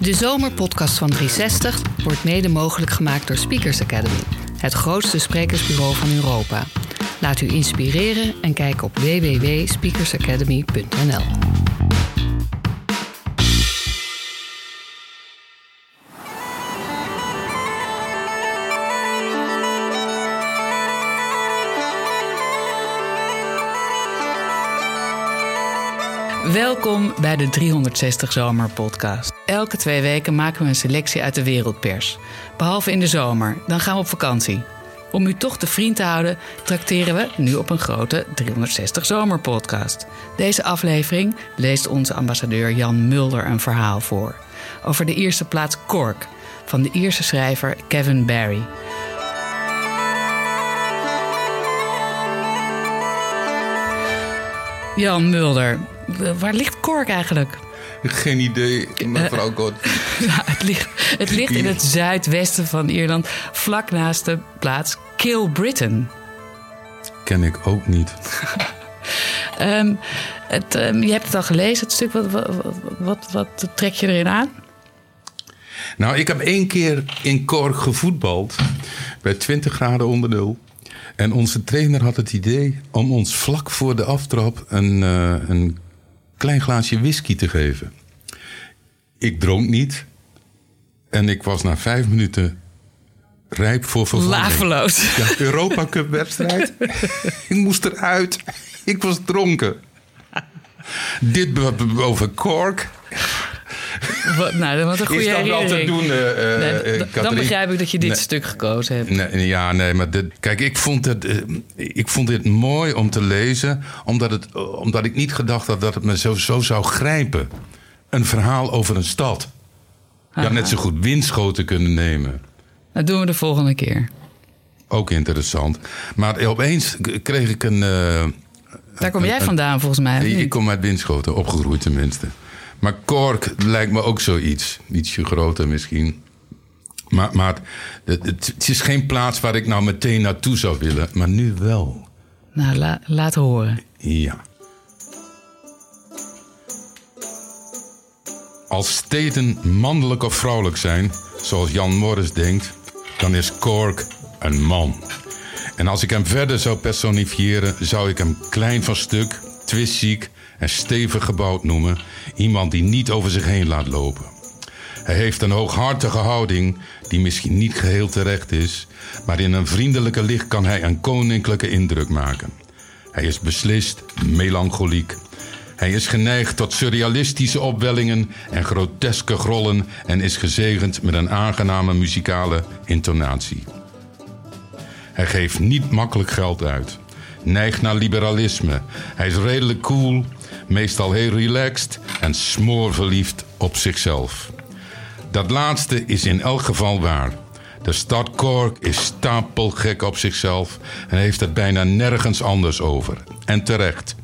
De zomerpodcast van 360 wordt mede mogelijk gemaakt door Speakers Academy, het grootste sprekersbureau van Europa. Laat u inspireren en kijk op www.speakersacademy.nl. Welkom bij de 360 Zomer Podcast. Elke twee weken maken we een selectie uit de wereldpers. Behalve in de zomer, dan gaan we op vakantie. Om u toch te vriend te houden, trakteren we nu op een grote 360 Zomer Podcast. Deze aflevering leest onze ambassadeur Jan Mulder een verhaal voor. Over de eerste plaats Cork van de Ierse schrijver Kevin Barry. Jan Mulder, waar ligt Cork eigenlijk? Geen idee, mevrouw God. Ja, het, ligt, het ligt in het zuidwesten van Ierland, vlak naast de plaats Kilbrittain. Ken ik ook niet. Ehm, het, ehm, je hebt het al gelezen, het stuk. Wat, wat, wat, wat trek je erin aan? Nou, ik heb één keer in Cork gevoetbald. Bij 20 graden onder nul. En onze trainer had het idee om ons vlak voor de aftrap een, eh, een klein glaasje whisky te geven. Ik dronk niet. En ik was na vijf minuten rijp voor vervanging. Laveloos. Ja, Europa Cup wedstrijd. ik moest eruit. Ik was dronken. Dit over Cork. Nou, wat een goede Is dat wel te doen, eh, eh, Nee, eh, dan begrijp ik dat je dit Nee. stuk gekozen hebt. Nee, ja, nee, maar dit, kijk, ik vond, het, ik vond dit mooi om te lezen, omdat, het, omdat ik niet gedacht had dat het me zo, zo zou grijpen. Een verhaal over een stad. Je had net zo goed windschoten kunnen nemen. Dat doen we de volgende keer. Ook interessant. Maar opeens kreeg ik een. Daar kom jij vandaan volgens mij. ik kom uit windschoten, opgegroeid tenminste. Maar Cork lijkt me ook zoiets. Ietsje groter misschien. Maar, maar het, is geen plaats waar ik nou meteen naartoe zou willen. Maar nu wel. Nou, la- laat horen. Ja. Als steden mannelijk of vrouwelijk zijn, zoals Jan Morris denkt, dan is Cork een man. En als ik hem verder zou personifiëren, zou ik hem klein van stuk, twistziek en stevig gebouwd noemen. Iemand die niet over zich heen laat lopen. Hij heeft een hooghartige houding die misschien niet geheel terecht is, maar in een vriendelijke licht kan hij een koninklijke indruk maken. Hij is beslist melancholiek. Hij is geneigd tot surrealistische opwellingen en groteske grollen en is gezegend met een aangename muzikale intonatie. Hij geeft niet makkelijk geld uit. Neigt naar liberalisme. Hij is redelijk cool, meestal heel relaxed en smoorverliefd op zichzelf. Dat laatste is in elk geval waar. De stad Cork is stapelgek op zichzelf en heeft het bijna nergens anders over. En terecht.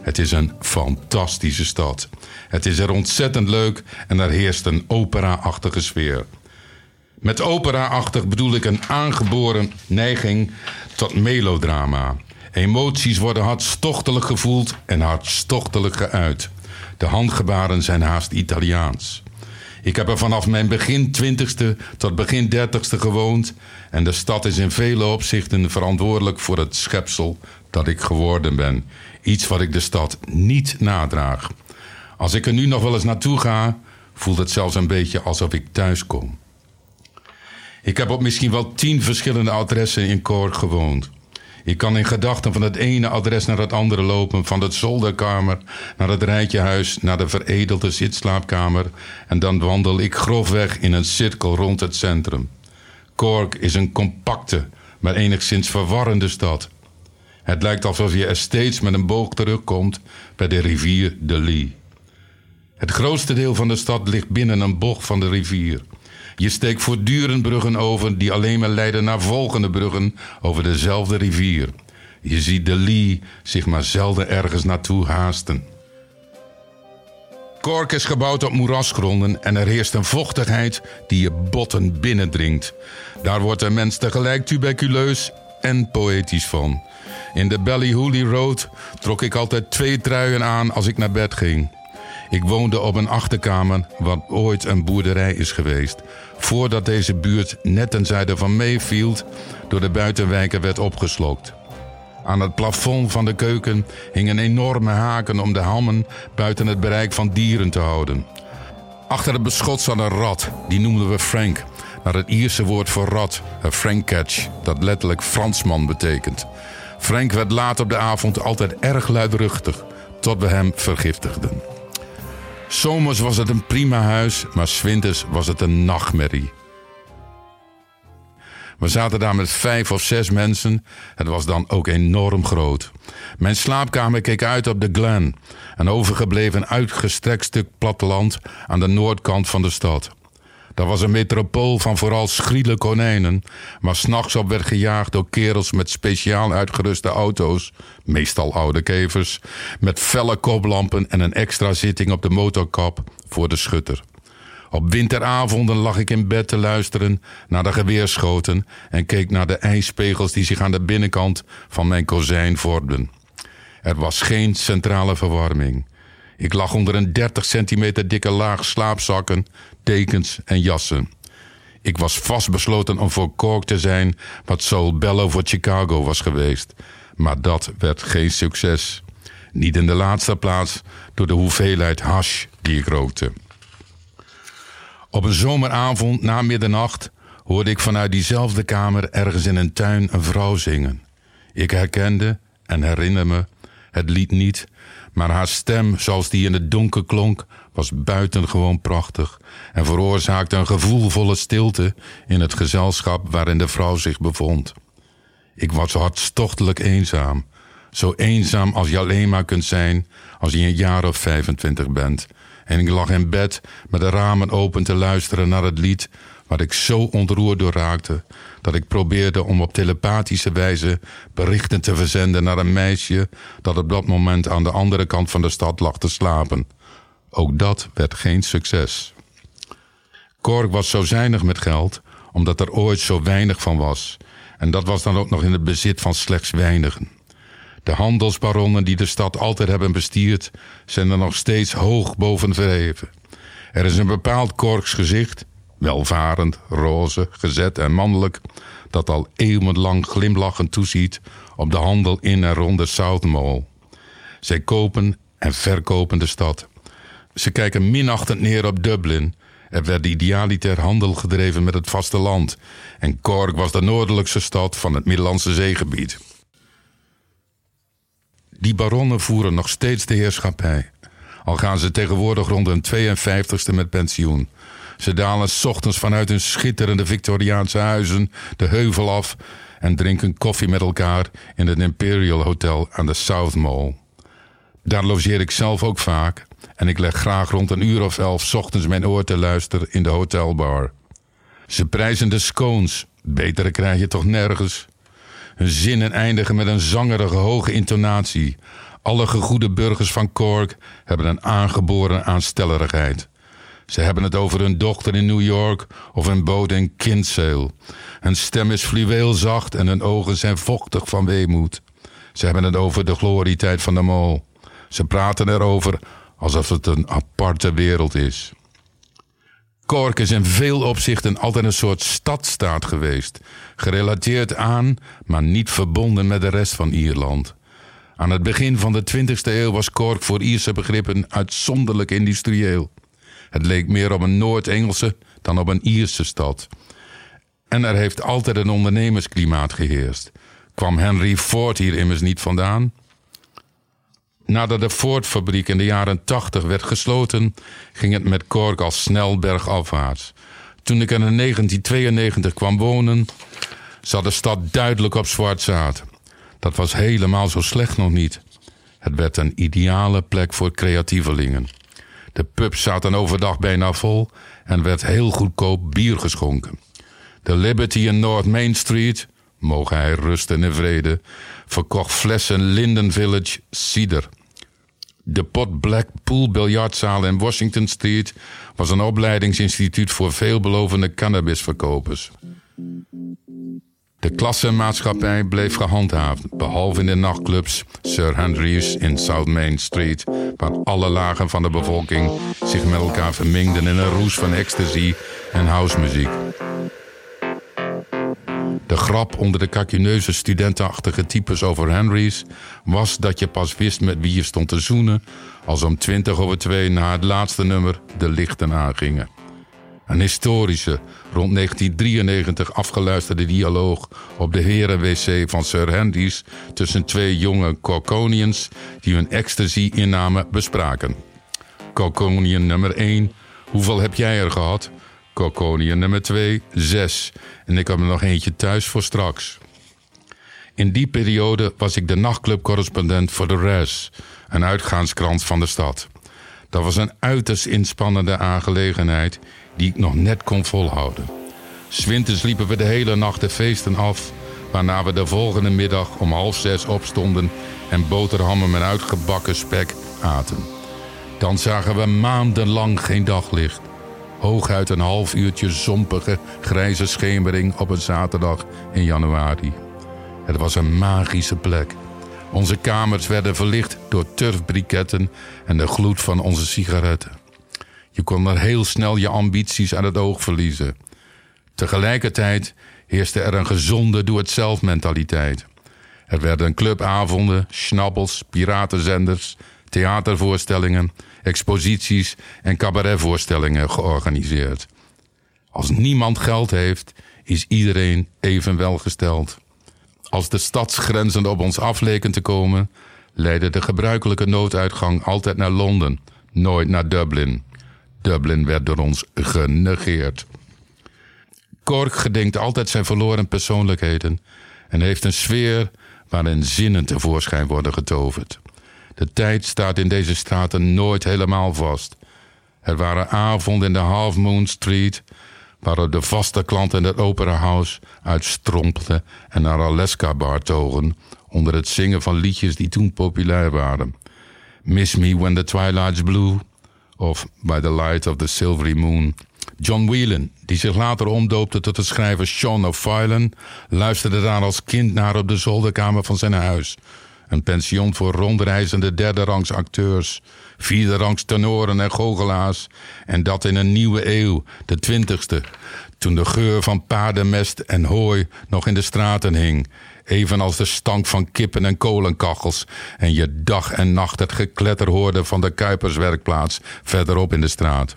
Het is een fantastische stad. Het is er ontzettend leuk en er heerst een opera-achtige sfeer. Met opera-achtig bedoel ik een aangeboren neiging tot melodrama. Emoties worden hartstochtelijk gevoeld en hartstochtelijk geuit. De handgebaren zijn haast Italiaans. Ik heb er vanaf mijn begin twintigste tot begin dertigste gewoond en de stad is in vele opzichten verantwoordelijk voor het schepsel dat ik geworden ben. Iets wat ik de stad niet nadraag. Als ik er nu nog wel eens naartoe ga, voelt het zelfs een beetje alsof ik thuis kom. Ik heb op misschien wel tien verschillende adressen in Cork gewoond. Ik kan in gedachten van het ene adres naar het andere lopen, van de zolderkamer naar het rijtjehuis, naar de veredelde zitslaapkamer en dan wandel ik grofweg in een cirkel rond het centrum. Cork is een compacte, maar enigszins verwarrende stad. Het lijkt alsof je er steeds met een boog terugkomt bij de rivier de Lee. Het grootste deel van de stad ligt binnen een bocht van de rivier. Je steekt voortdurend bruggen over die alleen maar leiden naar volgende bruggen over dezelfde rivier. Je ziet de Lee zich maar zelden ergens naartoe haasten. Cork is gebouwd op moerasgronden en er heerst een vochtigheid die je botten binnendringt. Daar wordt een mens tegelijk tuberculeus en poëtisch van. In de Ballyhooly Road trok ik altijd twee truien aan als ik naar bed ging. Ik woonde op een achterkamer wat ooit een boerderij is geweest. Voordat deze buurt net ten zuiden van Mayfield door de buitenwijken werd opgeslokt. Aan het plafond van de keuken hingen enorme haken om de hammen buiten het bereik van dieren te houden. Achter het beschot zat een rat, die noemden we Frank, naar het Ierse woord voor rat, een Frankcatch, dat letterlijk Fransman betekent. Frank werd laat op de avond altijd erg luidruchtig, tot we hem vergiftigden. Zomers was het een prima huis, maar winters was het een nachtmerrie. We zaten daar met vijf of zes mensen. Het was dan ook enorm groot. Mijn slaapkamer keek uit op de Glen, een overgebleven uitgestrekt stuk platteland aan de noordkant van de stad. Dat was een metropool van vooral schriele konijnen, maar s'nachts op werd gejaagd door kerels met speciaal uitgeruste auto's, meestal oude kevers, met felle koplampen en een extra zitting op de motorkap voor de schutter. Op winteravonden lag ik in bed te luisteren naar de geweerschoten en keek naar de ijspegels die zich aan de binnenkant van mijn kozijn vormden. Er was geen centrale verwarming. Ik lag onder een 30 centimeter dikke laag slaapzakken, dekens en jassen. Ik was vastbesloten om voor Cork te zijn wat Soul Bello voor Chicago was geweest. Maar dat werd geen succes. Niet in de laatste plaats door de hoeveelheid hash die ik rookte. Op een zomeravond na middernacht hoorde ik vanuit diezelfde kamer ergens in een tuin een vrouw zingen. Ik herkende en herinner me het lied niet, maar haar stem, zoals die in het donker klonk, was buitengewoon prachtig en veroorzaakte een gevoelvolle stilte in het gezelschap waarin de vrouw zich bevond. Ik was hartstochtelijk eenzaam, zo eenzaam als je alleen maar kunt zijn als je een jaar of 25 bent en ik lag in bed met de ramen open te luisteren naar het lied waar ik zo ontroerd door raakte dat ik probeerde om op telepathische wijze berichten te verzenden naar een meisje dat op dat moment aan de andere kant van de stad lag te slapen. Ook dat werd geen succes. Cork was zo zuinig met geld omdat er ooit zo weinig van was en dat was dan ook nog in het bezit van slechts weinigen. De handelsbaronnen die de stad altijd hebben bestierd, zijn er nog steeds hoog boven verheven. Er is een bepaald Korks gezicht, welvarend, roze, gezet en mannelijk, dat al eeuwenlang glimlachend toeziet op de handel in en rond de South Mall. Zij kopen en verkopen de stad. Ze kijken minachtend neer op Dublin. Er werd idealiter handel gedreven met het vasteland. En Cork was de noordelijkste stad van het Middellandse zeegebied. Die baronnen voeren nog steeds de heerschappij. Al gaan ze tegenwoordig rond hun 52ste met pensioen. Ze dalen ochtends vanuit hun schitterende Victoriaanse huizen de heuvel af en drinken koffie met elkaar in het Imperial Hotel aan de South Mall. Daar logeer ik zelf ook vaak en ik leg graag rond een uur of elf ochtends mijn oor te luisteren in de hotelbar. Ze prijzen de scones, betere krijg je toch nergens. Hun zinnen eindigen met een zangerige hoge intonatie. Alle gegoede burgers van Cork hebben een aangeboren aanstellerigheid. Ze hebben het over hun dochter in New York of hun boot in Kinsale. Hun stem is fluweelzacht en hun ogen zijn vochtig van weemoed. Ze hebben het over de glorietijd van de mol. Ze praten erover alsof het een aparte wereld is. Cork is in veel opzichten altijd een soort stadstaat geweest, gerelateerd aan, maar niet verbonden met de rest van Ierland. Aan het begin van de 20e eeuw was Cork voor Ierse begrippen uitzonderlijk industrieel. Het leek meer op een Noord-Engelse dan op een Ierse stad. En er heeft altijd een ondernemersklimaat geheerst. Kwam Henry Ford hier immers niet vandaan? Nadat de Ford-fabriek in de jaren 80 werd gesloten, ging het met Cork al snel bergafwaarts. Toen ik in 1992 kwam wonen, zat de stad duidelijk op zwart zaad. Dat was helemaal zo slecht nog niet. Het werd een ideale plek voor creatievelingen. De pubs zaten overdag bijna vol en werd heel goedkoop bier geschonken. De Liberty in North Main Street, mogen hij rusten in vrede, verkocht flessen Linden Village cider. De Pot Black Pool biljartzaal in Washington Street was een opleidingsinstituut voor veelbelovende cannabisverkopers. De klassenmaatschappij bleef gehandhaafd, behalve in de nachtclubs Sir Henry's in South Main Street, waar alle lagen van de bevolking zich met elkaar vermengden in een roes van ecstasy en housemuziek. De grap onder de kakineuze studentenachtige types over Henry's was dat je pas wist met wie je stond te zoenen als om twintig over twee na het laatste nummer de lichten aangingen. Een historische, rond 1993 afgeluisterde dialoog op de herenwc van Sir Henry's tussen twee jonge Coconians die hun ecstasy-inname bespraken. Coconian nummer 1, hoeveel heb jij er gehad? Coconian nummer 2, 6. En ik heb er nog eentje thuis voor straks. In die periode was ik de nachtclubcorrespondent voor de Res, een uitgaanskrant van de stad. Dat was een uiterst inspannende aangelegenheid die ik nog net kon volhouden. Swinters liepen we de hele nacht de feesten af, waarna we de volgende middag om half zes opstonden en boterhammen met uitgebakken spek aten. Dan zagen we maandenlang geen daglicht. Hooguit een half uurtje zompige, grijze schemering op een zaterdag in januari. Het was een magische plek. Onze kamers werden verlicht door turfbriketten en de gloed van onze sigaretten. Je kon er heel snel je ambities aan het oog verliezen. Tegelijkertijd heerste er een gezonde doe-het-zelf mentaliteit. Er werden clubavonden, schnabbels, piratenzenders, theatervoorstellingen, exposities en cabaretvoorstellingen georganiseerd. Als niemand geld heeft, is iedereen even welgesteld. Als de stadsgrenzen op ons afleken te komen, leidde de gebruikelijke nooduitgang altijd naar Londen, nooit naar Dublin. Dublin werd door ons genegeerd. Cork gedenkt altijd zijn verloren persoonlijkheden en heeft een sfeer waarin zinnen tevoorschijn worden getoverd. De tijd staat in deze straten nooit helemaal vast. Er waren avonden in de Half Moon Street waarop de vaste klanten in het Opera House uitstrompelden en naar Alaska Bar togen onder het zingen van liedjes die toen populair waren. Miss Me When the Twilight's Blue of By the Light of the Silvery Moon. John Whelan, die zich later omdoopte tot de schrijver Sean O'Fallon, luisterde daar als kind naar op de zolderkamer van zijn huis. Een pension voor rondreizende derde rangs acteurs, vierde rangs tenoren en goochelaars. En dat in een nieuwe eeuw, de twintigste, toen de geur van paardenmest en hooi nog in de straten hing. Evenals de stank van kippen en kolenkachels. En je dag en nacht het gekletter hoorde van de Kuiperswerkplaats verderop in de straat.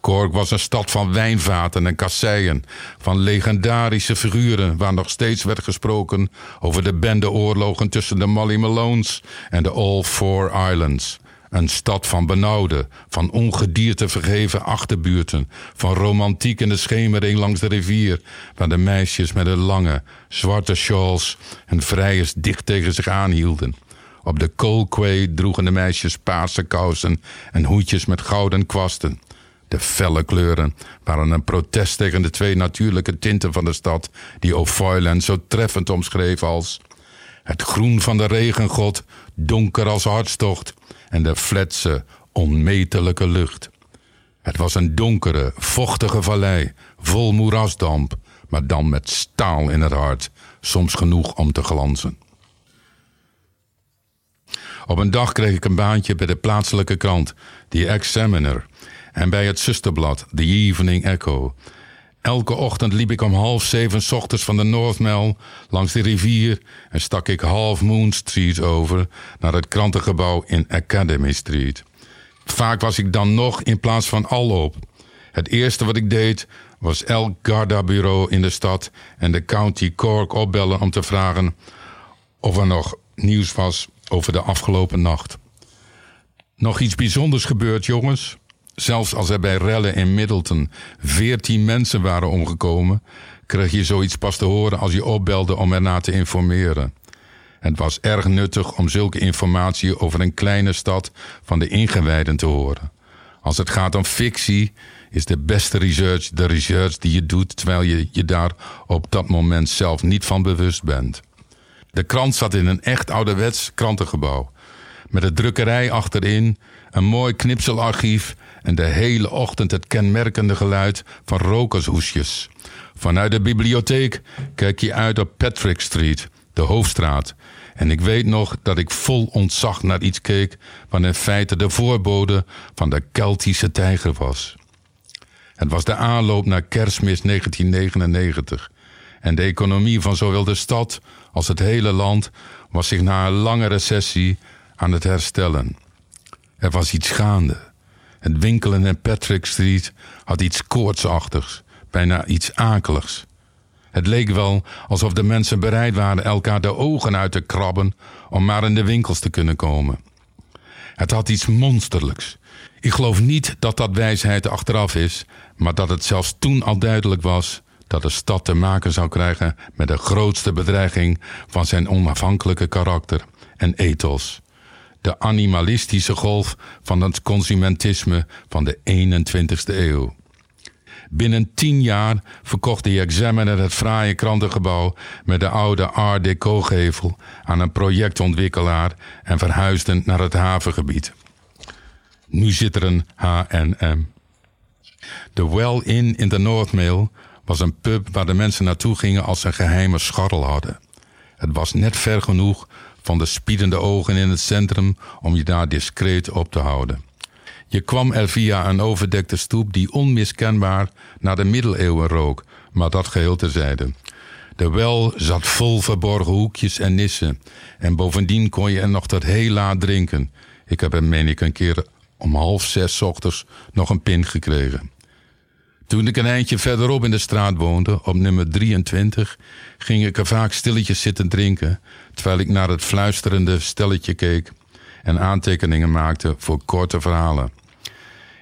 Cork was een stad van wijnvaten en kasseien, van legendarische figuren waar nog steeds werd gesproken over de bendeoorlogen tussen de Molly Malones en de All Four Islands. Een stad van benauwde, van ongedierte vergeven achterbuurten, van romantiek in de schemering langs de rivier, waar de meisjes met hun lange, zwarte shawls en vrijers dicht tegen zich aanhielden. Op de koolkwee droegen de meisjes paarse kousen en hoedjes met gouden kwasten. De felle kleuren waren een protest tegen de twee natuurlijke tinten van de stad, die O'Foyland zo treffend omschreef als het groen van de regengod, donker als hartstocht, en de fletse, onmetelijke lucht. Het was een donkere, vochtige vallei, vol moerasdamp, maar dan met staal in het hart, soms genoeg om te glanzen. Op een dag kreeg ik een baantje bij de plaatselijke krant, The Examiner, en bij het zusterblad, The Evening Echo. Elke ochtend liep ik om half zeven ochtends van de North langs de rivier en stak ik Half Moon Street over naar het krantengebouw in Academy Street. Vaak was ik dan nog in plaats van al op. Het eerste wat ik deed was elk Garda-bureau in de stad en de County Cork opbellen om te vragen of er nog nieuws was over de afgelopen nacht. Nog iets bijzonders gebeurd, jongens? Zelfs als er bij rellen in Middleton veertien mensen waren omgekomen, kreeg je zoiets pas te horen als je opbelde om erna te informeren. Het was erg nuttig om zulke informatie over een kleine stad van de ingewijden te horen. Als het gaat om fictie, is de beste research de research die je doet terwijl je je daar op dat moment zelf niet van bewust bent. De krant zat in een echt ouderwets krantengebouw. Met een drukkerij achterin, een mooi knipselarchief en de hele ochtend het kenmerkende geluid van rokershoesjes. Vanuit de bibliotheek kijk je uit op Patrick Street, de hoofdstraat. En ik weet nog dat ik vol ontzag naar iets keek, wat in feite de voorbode van de Keltische tijger was. Het was de aanloop naar kerstmis 1999. En de economie van zowel de stad als het hele land was zich na een lange recessie aan het herstellen. Er was iets gaande. Het winkelen in Patrick Street had iets koortsachtigs, bijna iets akeligs. Het leek wel alsof de mensen bereid waren elkaar de ogen uit te krabben om maar in de winkels te kunnen komen. Het had iets monsterlijks. Ik geloof niet dat dat wijsheid achteraf is, maar dat het zelfs toen al duidelijk was dat de stad te maken zou krijgen met de grootste bedreiging van zijn onafhankelijke karakter en ethos. De animalistische golf van het consumentisme van de 21ste eeuw. Binnen tien jaar verkocht de Examiner het fraaie krantengebouw met de oude Art Deco-gevel aan een projectontwikkelaar en verhuisden naar het havengebied. Nu zit er een H&M. De Well Inn in de Noordmail was een pub waar de mensen naartoe gingen als ze een geheime scharrel hadden. Het was net ver genoeg van de spiedende ogen in het centrum om je daar discreet op te houden. Je kwam er via een overdekte stoep die onmiskenbaar naar de middeleeuwen rook, maar dat geheel terzijde. De wel zat vol verborgen hoekjes en nissen. En bovendien kon je er nog tot heel laat drinken. Ik heb er, meen ik, een keer om half zes ochtends nog een pin gekregen. Toen ik een eindje verderop in de straat woonde, op nummer 23, ging ik er vaak stilletjes zitten drinken, terwijl ik naar het fluisterende stelletje keek en aantekeningen maakte voor korte verhalen.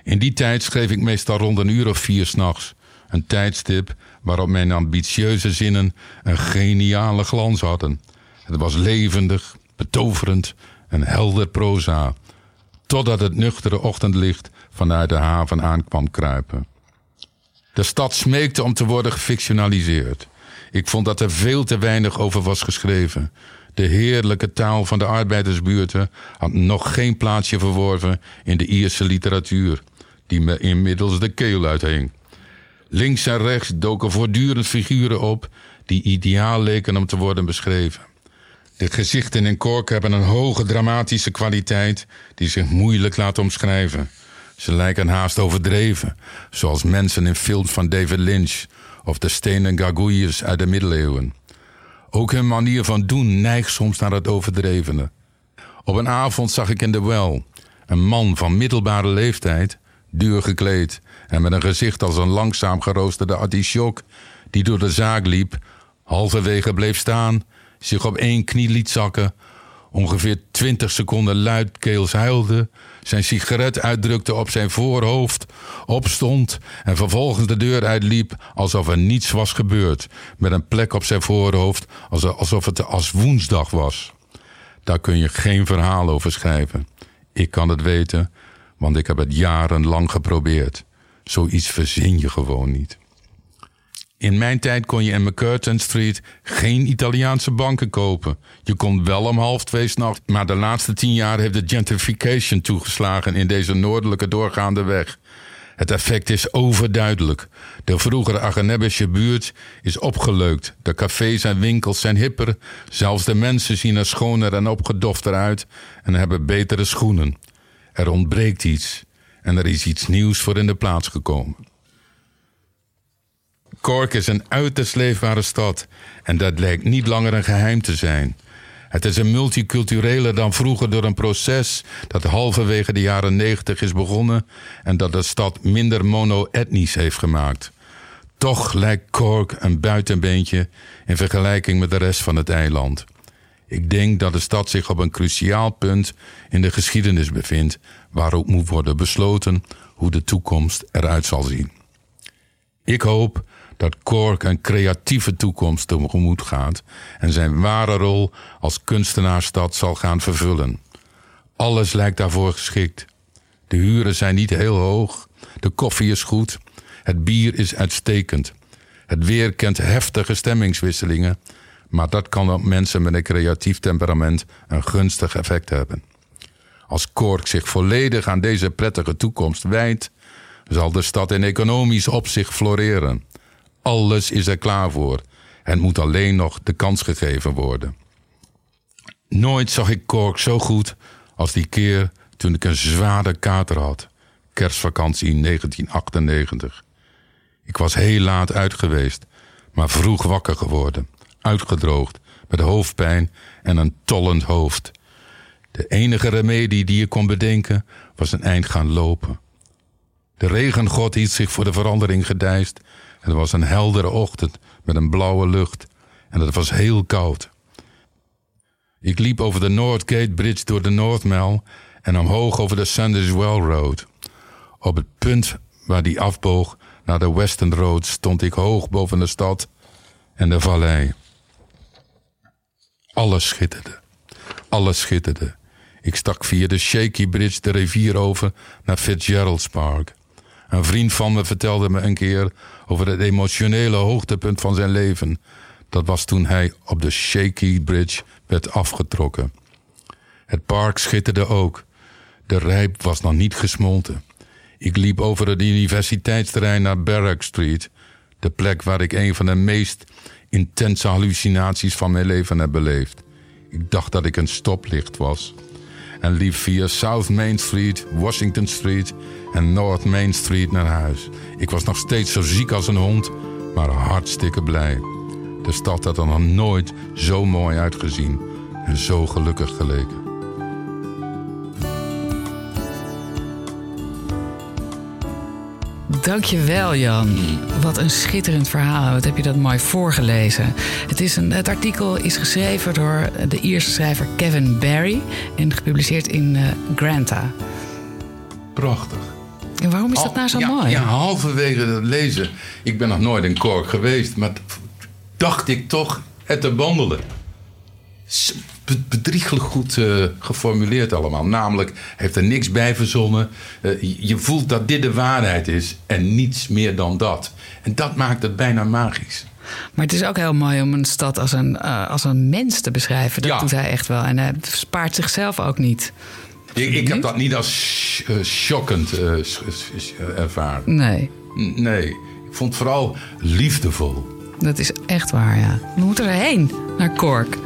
In die tijd schreef ik meestal rond een uur of vier s'nachts, een tijdstip waarop mijn ambitieuze zinnen een geniale glans hadden. Het was levendig, betoverend en helder proza, totdat het nuchtere ochtendlicht vanuit de haven aankwam kruipen. De stad smeekte om te worden gefictionaliseerd. Ik vond dat er veel te weinig over was geschreven. De heerlijke taal van de arbeidersbuurten had nog geen plaatsje verworven in de Ierse literatuur, die me inmiddels de keel uithing. Links en rechts doken voortdurend figuren op die ideaal leken om te worden beschreven. De gezichten in Cork hebben een hoge dramatische kwaliteit die zich moeilijk laat omschrijven. Ze lijken haast overdreven, zoals mensen in films van David Lynch of de stenen gargouilles uit de middeleeuwen. Ook hun manier van doen neigt soms naar het overdrevene. Op een avond zag ik in de well een man van middelbare leeftijd, duur gekleed en met een gezicht als een langzaam geroosterde artichok, die door de zaak liep, halverwege bleef staan, zich op één knie liet zakken, ongeveer twintig seconden luidkeels huilde, zijn sigaret uitdrukte op zijn voorhoofd, opstond en vervolgens de deur uitliep alsof er niets was gebeurd, met een plek op zijn voorhoofd alsof het als woensdag was. Daar kun je geen verhaal over schrijven. Ik kan het weten, want ik heb het jarenlang geprobeerd. Zoiets verzin je gewoon niet. In mijn tijd kon je in McCurtain Street geen Italiaanse banken kopen. Je kon wel om half twee s'nachts, maar de laatste tien jaar heeft de gentrification toegeslagen in deze noordelijke doorgaande weg. Het effect is overduidelijk. De vroegere Agenebische buurt is opgeleukt. De cafés en winkels zijn hipper. Zelfs de mensen zien er schoner en opgedofter uit en hebben betere schoenen. Er ontbreekt iets en er is iets nieuws voor in de plaats gekomen. Cork is een uiterst leefbare stad en dat lijkt niet langer een geheim te zijn. Het is een multiculturele dan vroeger door een proces dat halverwege de jaren 90 is begonnen en dat de stad minder mono-etnisch heeft gemaakt. Toch lijkt Cork een buitenbeentje in vergelijking met de rest van het eiland. Ik denk dat de stad zich op een cruciaal punt in de geschiedenis bevindt, waarop moet worden besloten hoe de toekomst eruit zal zien. Ik hoop dat Cork een creatieve toekomst tegemoet gaat en zijn ware rol als kunstenaarsstad zal gaan vervullen. Alles lijkt daarvoor geschikt. De huren zijn niet heel hoog, de koffie is goed, het bier is uitstekend. Het weer kent heftige stemmingswisselingen, maar dat kan op mensen met een creatief temperament een gunstig effect hebben. Als Cork zich volledig aan deze prettige toekomst wijdt, zal de stad in economisch opzicht floreren. Alles is er klaar voor. Het moet alleen nog de kans gegeven worden. Nooit zag ik Cork zo goed als die keer toen ik een zware kater had. Kerstvakantie 1998. Ik was heel laat uit geweest, maar vroeg wakker geworden. Uitgedroogd, met hoofdpijn en een tollend hoofd. De enige remedie die ik kon bedenken was een eind gaan lopen. De regengod hield zich voor de verandering gedijst. Het was een heldere ochtend met een blauwe lucht en het was heel koud. Ik liep over de Northgate Bridge door de North Mall en omhoog over de Sanders Well Road. Op het punt waar die afboog naar de Western Road stond ik hoog boven de stad en de vallei. Alles schitterde. Alles schitterde. Ik stak via de Shaky Bridge de rivier over naar Fitzgerald's Park. Een vriend van me vertelde me een keer over het emotionele hoogtepunt van zijn leven. Dat was toen hij op de Shaky Bridge werd afgetrokken. Het park schitterde ook. De rijp was nog niet gesmolten. Ik liep over het universiteitsterrein naar Barrack Street, de plek waar ik een van de meest intense hallucinaties van mijn leven heb beleefd. Ik dacht dat ik een stoplicht was. En liep via South Main Street, Washington Street en North Main Street naar huis. Ik was nog steeds zo ziek als een hond, maar hartstikke blij. De stad had er nog nooit zo mooi uitgezien en zo gelukkig geleken. Dankjewel Jan. Wat een schitterend verhaal. Wat heb je dat mooi voorgelezen. Het, is een, het artikel is geschreven door de Ierse schrijver Kevin Barry en gepubliceerd in uh, Granta. Prachtig. En waarom is dat nou zo mooi? Ja, halverwege het lezen. Ik ben nog nooit in Cork geweest, maar dacht ik toch het te wandelen bedriegelijk goed uh, geformuleerd allemaal. Namelijk, heeft er niks bij verzonnen. Uh, je voelt dat dit de waarheid is en niets meer dan dat. En dat maakt het bijna magisch. Maar het is ook heel mooi om een stad als een, uh, als een mens te beschrijven. Dat doet hij echt wel. En hij spaart zichzelf ook niet. Ik, ik heb dat niet als shockend ervaren. Nee. Nee, ik vond het vooral liefdevol. Dat is echt waar, ja. We moeten erheen, naar Cork.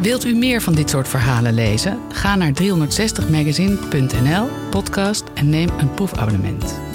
Wilt u meer van dit soort verhalen lezen? Ga naar 360magazine.nl, podcast en neem een proefabonnement.